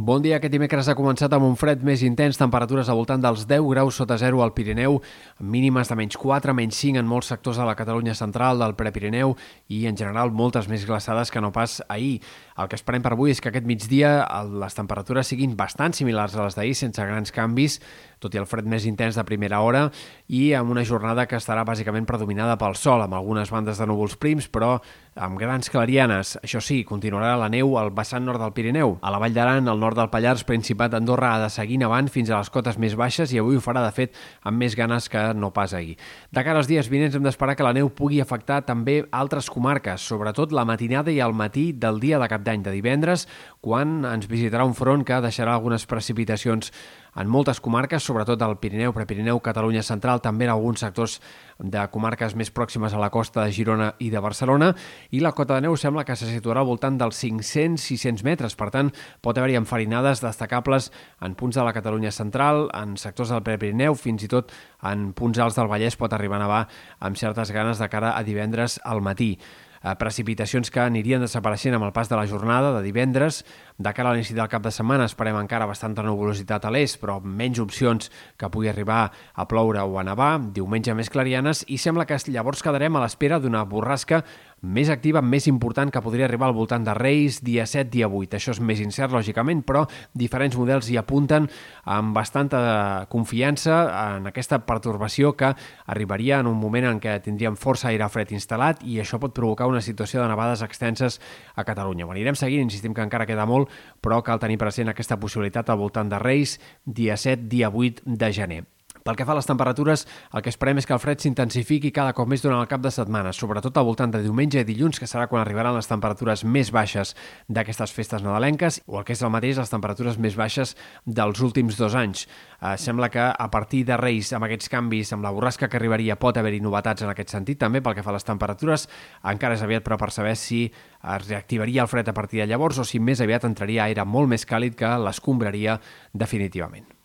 Bon dia. Aquest dimecres ha començat amb un fred més intens, temperatures al voltant dels 10 graus sota zero al Pirineu, mínimes de menys 4, menys 5 en molts sectors de la Catalunya central, del Prepirineu i, en general, moltes més glaçades que no pas ahir. El que esperem per avui és que aquest migdia les temperatures siguin bastant similars a les d'ahir, sense grans canvis, tot i el fred més intens de primera hora, i amb una jornada que estarà bàsicament predominada pel sol, amb algunes bandes de núvols prims, però amb grans clarianes. Això sí, continuarà la neu al vessant nord del Pirineu. A la Vall d'Aran, al nord del Pallars, Principat d'Andorra ha de seguir nevant fins a les cotes més baixes i avui ho farà, de fet, amb més ganes que no pas ahir. De cara als dies vinents hem d'esperar que la neu pugui afectar també altres comarques, sobretot la matinada i el matí del dia de cap d'any de divendres, quan ens visitarà un front que deixarà algunes precipitacions en moltes comarques, sobretot al Pirineu, Prepirineu, Catalunya Central, també en alguns sectors de comarques més pròximes a la costa de Girona i de Barcelona, i la cota de neu sembla que se situarà al voltant dels 500-600 metres, per tant, pot haver-hi enfarinades destacables en punts de la Catalunya Central, en sectors del Prepirineu, fins i tot en punts alts del Vallès pot arribar a nevar amb certes ganes de cara a divendres al matí. Eh, precipitacions que anirien desapareixent amb el pas de la jornada de divendres. De cara a l'inici del cap de setmana esperem encara bastanta nuvolositat a l'est, però menys opcions que pugui arribar a ploure o a nevar. Diumenge més clarianes i sembla que llavors quedarem a l'espera d'una borrasca més activa, més important, que podria arribar al voltant de Reis, dia 7, dia 8. Això és més incert, lògicament, però diferents models hi apunten amb bastanta confiança en aquesta pertorbació que arribaria en un moment en què tindríem força aire fred instal·lat i això pot provocar una situació de nevades extenses a Catalunya. Ho anirem seguint, insistim que encara queda molt, però cal tenir present aquesta possibilitat al voltant de Reis, dia 7, dia 8 de gener. Pel que fa a les temperatures, el que esperem és que el fred s'intensifiqui cada cop més durant el cap de setmana, sobretot al voltant de diumenge i dilluns, que serà quan arribaran les temperatures més baixes d'aquestes festes nadalenques, o el que és el mateix, les temperatures més baixes dels últims dos anys. Eh, sembla que a partir de Reis, amb aquests canvis, amb la borrasca que arribaria, pot haver-hi novetats en aquest sentit, també pel que fa a les temperatures. Encara és aviat, però, per saber si es reactivaria el fred a partir de llavors o si més aviat entraria aire molt més càlid que l'escombraria definitivament.